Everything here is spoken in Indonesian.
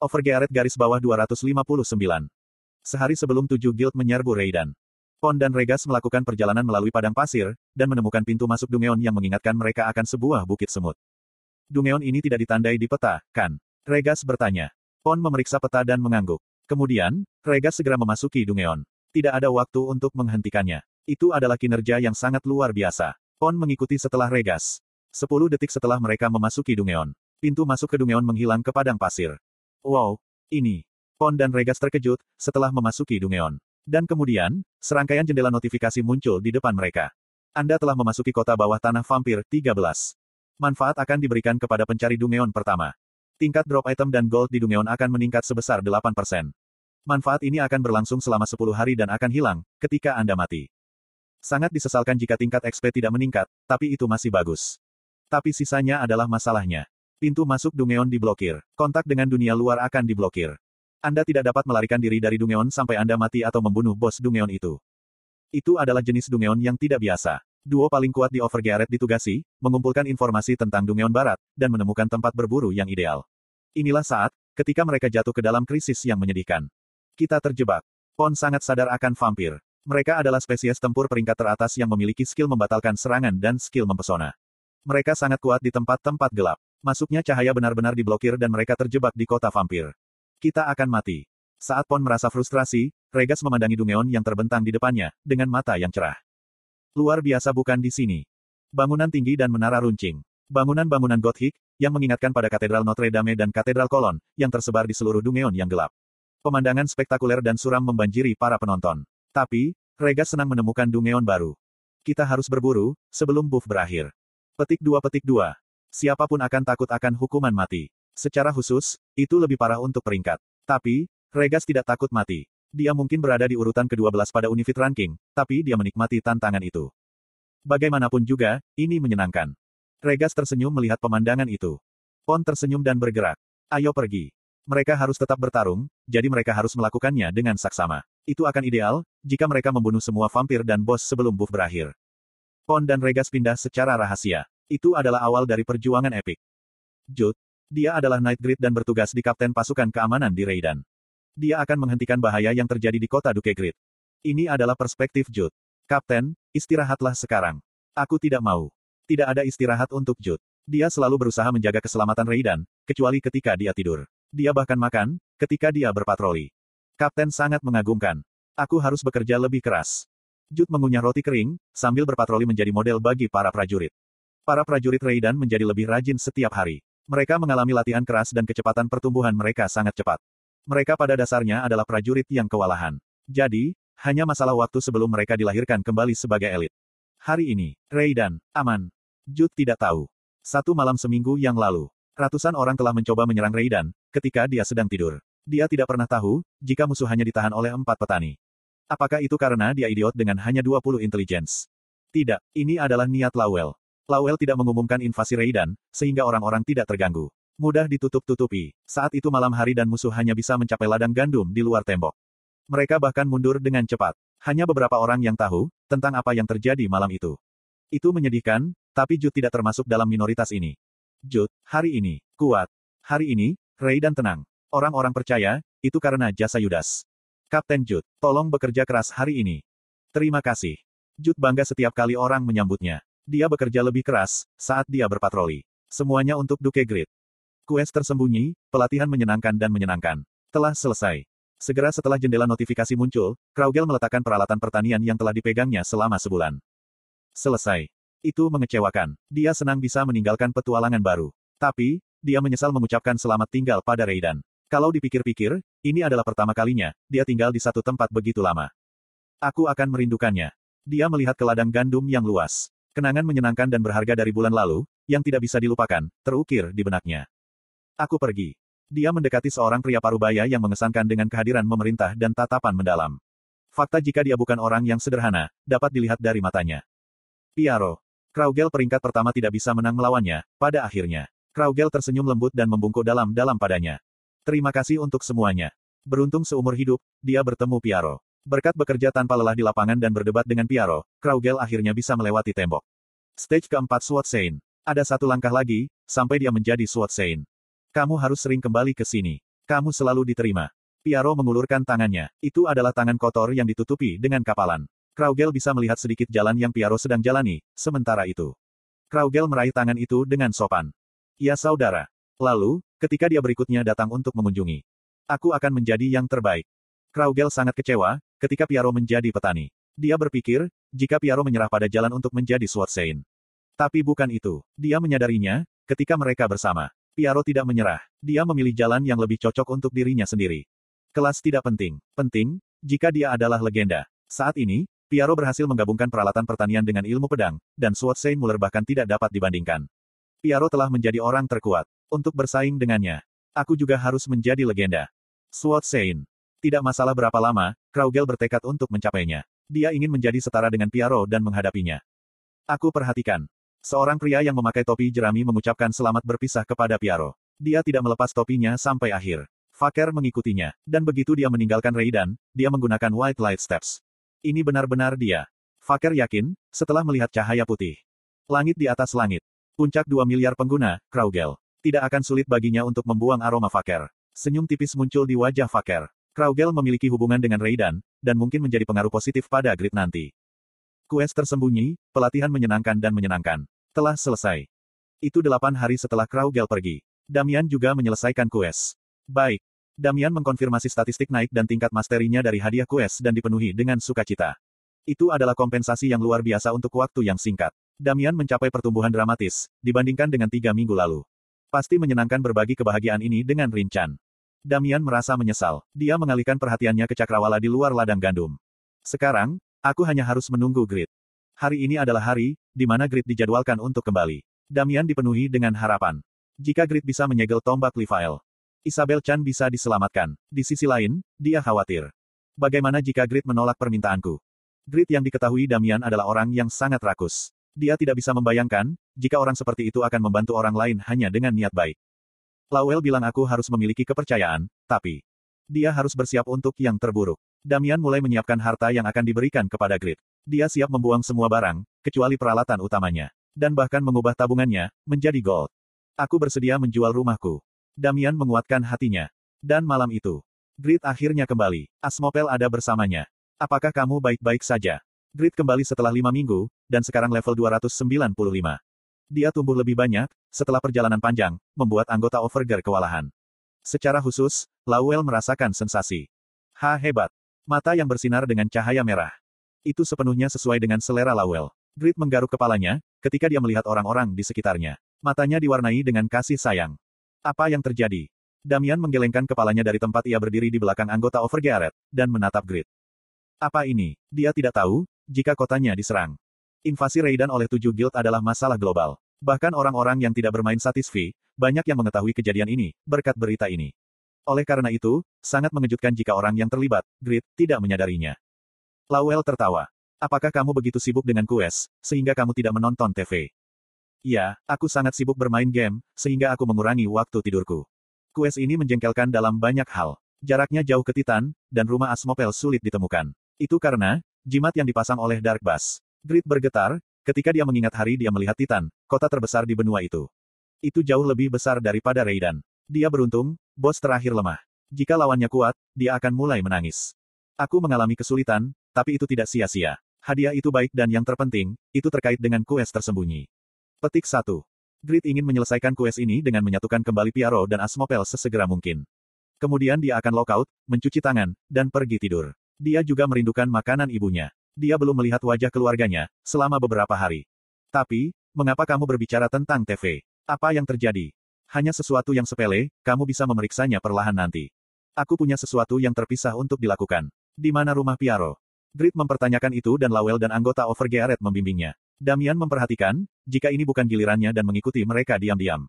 Overgearet garis bawah 259. Sehari sebelum tujuh guild menyerbu Raiden. Pon dan Regas melakukan perjalanan melalui padang pasir, dan menemukan pintu masuk Dungeon yang mengingatkan mereka akan sebuah bukit semut. Dungeon ini tidak ditandai di peta, kan? Regas bertanya. Pon memeriksa peta dan mengangguk. Kemudian, Regas segera memasuki Dungeon. Tidak ada waktu untuk menghentikannya. Itu adalah kinerja yang sangat luar biasa. Pon mengikuti setelah Regas. Sepuluh detik setelah mereka memasuki Dungeon. Pintu masuk ke Dungeon menghilang ke padang pasir. Wow, ini. Pon dan Regas terkejut, setelah memasuki Dungeon. Dan kemudian, serangkaian jendela notifikasi muncul di depan mereka. Anda telah memasuki kota bawah tanah vampir 13. Manfaat akan diberikan kepada pencari Dungeon pertama. Tingkat drop item dan gold di Dungeon akan meningkat sebesar 8%. Manfaat ini akan berlangsung selama 10 hari dan akan hilang, ketika Anda mati. Sangat disesalkan jika tingkat XP tidak meningkat, tapi itu masih bagus. Tapi sisanya adalah masalahnya. Pintu masuk Dungeon diblokir. Kontak dengan dunia luar akan diblokir. Anda tidak dapat melarikan diri dari Dungeon sampai Anda mati atau membunuh bos Dungeon itu. Itu adalah jenis Dungeon yang tidak biasa. Duo paling kuat di Overgearet ditugasi, mengumpulkan informasi tentang Dungeon Barat, dan menemukan tempat berburu yang ideal. Inilah saat, ketika mereka jatuh ke dalam krisis yang menyedihkan. Kita terjebak. Pon sangat sadar akan vampir. Mereka adalah spesies tempur peringkat teratas yang memiliki skill membatalkan serangan dan skill mempesona. Mereka sangat kuat di tempat-tempat gelap. Masuknya cahaya benar-benar diblokir dan mereka terjebak di kota vampir. Kita akan mati. Saat Pon merasa frustrasi, Regas memandangi Dungeon yang terbentang di depannya, dengan mata yang cerah. Luar biasa bukan di sini. Bangunan tinggi dan menara runcing. Bangunan-bangunan Gothic, yang mengingatkan pada Katedral Notre Dame dan Katedral Kolon, yang tersebar di seluruh Dungeon yang gelap. Pemandangan spektakuler dan suram membanjiri para penonton. Tapi, Regas senang menemukan Dungeon baru. Kita harus berburu, sebelum buff berakhir. Petik 2 Petik 2. Siapa pun akan takut akan hukuman mati. Secara khusus, itu lebih parah untuk peringkat. Tapi, Regas tidak takut mati. Dia mungkin berada di urutan ke-12 pada Unifit Ranking, tapi dia menikmati tantangan itu. Bagaimanapun juga, ini menyenangkan. Regas tersenyum melihat pemandangan itu. Pon tersenyum dan bergerak. Ayo pergi. Mereka harus tetap bertarung, jadi mereka harus melakukannya dengan saksama. Itu akan ideal, jika mereka membunuh semua vampir dan bos sebelum buff berakhir. Pon dan Regas pindah secara rahasia. Itu adalah awal dari perjuangan epik. Jude, dia adalah Night Grid dan bertugas di Kapten Pasukan Keamanan di Raiden. Dia akan menghentikan bahaya yang terjadi di kota Duke Grid. Ini adalah perspektif Jude. Kapten, istirahatlah sekarang. Aku tidak mau. Tidak ada istirahat untuk Jude. Dia selalu berusaha menjaga keselamatan Raiden, kecuali ketika dia tidur. Dia bahkan makan, ketika dia berpatroli. Kapten sangat mengagumkan. Aku harus bekerja lebih keras. Jude mengunyah roti kering, sambil berpatroli menjadi model bagi para prajurit. Para prajurit Raiden menjadi lebih rajin setiap hari. Mereka mengalami latihan keras dan kecepatan pertumbuhan mereka sangat cepat. Mereka pada dasarnya adalah prajurit yang kewalahan. Jadi, hanya masalah waktu sebelum mereka dilahirkan kembali sebagai elit. Hari ini, Raiden, aman. Jude tidak tahu. Satu malam seminggu yang lalu, ratusan orang telah mencoba menyerang Raiden, ketika dia sedang tidur. Dia tidak pernah tahu, jika musuh hanya ditahan oleh empat petani. Apakah itu karena dia idiot dengan hanya 20 intelligence? Tidak, ini adalah niat Lawel. Lawel tidak mengumumkan invasi Raiden, sehingga orang-orang tidak terganggu. Mudah ditutup-tutupi. Saat itu malam hari dan musuh hanya bisa mencapai ladang gandum di luar tembok. Mereka bahkan mundur dengan cepat. Hanya beberapa orang yang tahu, tentang apa yang terjadi malam itu. Itu menyedihkan, tapi Jude tidak termasuk dalam minoritas ini. Jude, hari ini, kuat. Hari ini, Raiden tenang. Orang-orang percaya, itu karena jasa Yudas. Kapten Jude, tolong bekerja keras hari ini. Terima kasih. Jude bangga setiap kali orang menyambutnya. Dia bekerja lebih keras saat dia berpatroli. Semuanya untuk Duke Grid. Quest tersembunyi, pelatihan menyenangkan dan menyenangkan. Telah selesai. Segera setelah jendela notifikasi muncul, Kraugel meletakkan peralatan pertanian yang telah dipegangnya selama sebulan. Selesai. Itu mengecewakan. Dia senang bisa meninggalkan petualangan baru. Tapi, dia menyesal mengucapkan selamat tinggal pada Raiden. Kalau dipikir-pikir, ini adalah pertama kalinya, dia tinggal di satu tempat begitu lama. Aku akan merindukannya. Dia melihat ke ladang gandum yang luas. Kenangan menyenangkan dan berharga dari bulan lalu, yang tidak bisa dilupakan, terukir di benaknya. Aku pergi. Dia mendekati seorang pria parubaya yang mengesankan dengan kehadiran memerintah dan tatapan mendalam. Fakta jika dia bukan orang yang sederhana, dapat dilihat dari matanya. Piaro. Kraugel peringkat pertama tidak bisa menang melawannya, pada akhirnya. Kraugel tersenyum lembut dan membungkuk dalam-dalam padanya. Terima kasih untuk semuanya. Beruntung seumur hidup, dia bertemu Piaro. Berkat bekerja tanpa lelah di lapangan dan berdebat dengan Piaro, Kraugel akhirnya bisa melewati tembok. Stage keempat SWAT Saint. Ada satu langkah lagi, sampai dia menjadi SWAT Saint. Kamu harus sering kembali ke sini. Kamu selalu diterima. Piaro mengulurkan tangannya. Itu adalah tangan kotor yang ditutupi dengan kapalan. Kraugel bisa melihat sedikit jalan yang Piaro sedang jalani, sementara itu. Kraugel meraih tangan itu dengan sopan. Ya saudara. Lalu, ketika dia berikutnya datang untuk mengunjungi. Aku akan menjadi yang terbaik. Kraugel sangat kecewa, ketika Piaro menjadi petani. Dia berpikir, jika Piaro menyerah pada jalan untuk menjadi Sword Saint. Tapi bukan itu. Dia menyadarinya, ketika mereka bersama. Piaro tidak menyerah. Dia memilih jalan yang lebih cocok untuk dirinya sendiri. Kelas tidak penting. Penting, jika dia adalah legenda. Saat ini, Piaro berhasil menggabungkan peralatan pertanian dengan ilmu pedang, dan Sword Saint Muller bahkan tidak dapat dibandingkan. Piaro telah menjadi orang terkuat. Untuk bersaing dengannya, aku juga harus menjadi legenda. Sword Saint. Tidak masalah berapa lama, Kraugel bertekad untuk mencapainya. Dia ingin menjadi setara dengan Piaro dan menghadapinya. Aku perhatikan. Seorang pria yang memakai topi jerami mengucapkan selamat berpisah kepada Piaro. Dia tidak melepas topinya sampai akhir. Faker mengikutinya, dan begitu dia meninggalkan Raidan, dia menggunakan White Light Steps. Ini benar-benar dia. Faker yakin, setelah melihat cahaya putih. Langit di atas langit. Puncak 2 miliar pengguna, Kraugel. Tidak akan sulit baginya untuk membuang aroma Faker. Senyum tipis muncul di wajah Faker. Kraugel memiliki hubungan dengan Raidan, dan mungkin menjadi pengaruh positif pada grid nanti. Quest tersembunyi, pelatihan menyenangkan dan menyenangkan. Telah selesai. Itu delapan hari setelah Kraugel pergi. Damian juga menyelesaikan quest. Baik, Damian mengkonfirmasi statistik naik dan tingkat masterinya dari hadiah quest dan dipenuhi dengan sukacita. Itu adalah kompensasi yang luar biasa untuk waktu yang singkat. Damian mencapai pertumbuhan dramatis, dibandingkan dengan tiga minggu lalu. Pasti menyenangkan berbagi kebahagiaan ini dengan Rincan. Damian merasa menyesal. Dia mengalihkan perhatiannya ke cakrawala di luar ladang gandum. Sekarang, aku hanya harus menunggu Grid. Hari ini adalah hari, di mana Grid dijadwalkan untuk kembali. Damian dipenuhi dengan harapan. Jika Grid bisa menyegel tombak Leviel, Isabel Chan bisa diselamatkan. Di sisi lain, dia khawatir. Bagaimana jika Grid menolak permintaanku? Grid yang diketahui Damian adalah orang yang sangat rakus. Dia tidak bisa membayangkan, jika orang seperti itu akan membantu orang lain hanya dengan niat baik. Lawel bilang aku harus memiliki kepercayaan, tapi dia harus bersiap untuk yang terburuk. Damian mulai menyiapkan harta yang akan diberikan kepada Grid. Dia siap membuang semua barang, kecuali peralatan utamanya. Dan bahkan mengubah tabungannya, menjadi gold. Aku bersedia menjual rumahku. Damian menguatkan hatinya. Dan malam itu, Grit akhirnya kembali. Asmopel ada bersamanya. Apakah kamu baik-baik saja? Grit kembali setelah lima minggu, dan sekarang level 295. Dia tumbuh lebih banyak, setelah perjalanan panjang, membuat anggota Overgear kewalahan. Secara khusus, Lawel merasakan sensasi. Ha hebat. Mata yang bersinar dengan cahaya merah. Itu sepenuhnya sesuai dengan selera Lawel. Grit menggaruk kepalanya, ketika dia melihat orang-orang di sekitarnya. Matanya diwarnai dengan kasih sayang. Apa yang terjadi? Damian menggelengkan kepalanya dari tempat ia berdiri di belakang anggota Overgearet, dan menatap Grid. Apa ini? Dia tidak tahu, jika kotanya diserang. Invasi Raidan oleh tujuh guild adalah masalah global. Bahkan orang-orang yang tidak bermain satisfi, banyak yang mengetahui kejadian ini, berkat berita ini. Oleh karena itu, sangat mengejutkan jika orang yang terlibat, Grid, tidak menyadarinya. Lawel tertawa. Apakah kamu begitu sibuk dengan quest, sehingga kamu tidak menonton TV? Ya, aku sangat sibuk bermain game, sehingga aku mengurangi waktu tidurku. Quest ini menjengkelkan dalam banyak hal. Jaraknya jauh ke Titan, dan rumah Asmopel sulit ditemukan. Itu karena, jimat yang dipasang oleh Dark Bass. Grid bergetar, ketika dia mengingat hari dia melihat Titan, kota terbesar di benua itu. Itu jauh lebih besar daripada Raidan. Dia beruntung, bos terakhir lemah. Jika lawannya kuat, dia akan mulai menangis. Aku mengalami kesulitan, tapi itu tidak sia-sia. Hadiah itu baik dan yang terpenting, itu terkait dengan quest tersembunyi. Petik 1. Grid ingin menyelesaikan kues ini dengan menyatukan kembali Piaro dan Asmopel sesegera mungkin. Kemudian dia akan lockout, mencuci tangan, dan pergi tidur. Dia juga merindukan makanan ibunya. Dia belum melihat wajah keluarganya, selama beberapa hari. Tapi, mengapa kamu berbicara tentang TV? Apa yang terjadi? Hanya sesuatu yang sepele, kamu bisa memeriksanya perlahan nanti. Aku punya sesuatu yang terpisah untuk dilakukan. Di mana rumah Piaro? Grid mempertanyakan itu dan Lawel dan anggota Overgearet membimbingnya. Damian memperhatikan, jika ini bukan gilirannya dan mengikuti mereka diam-diam.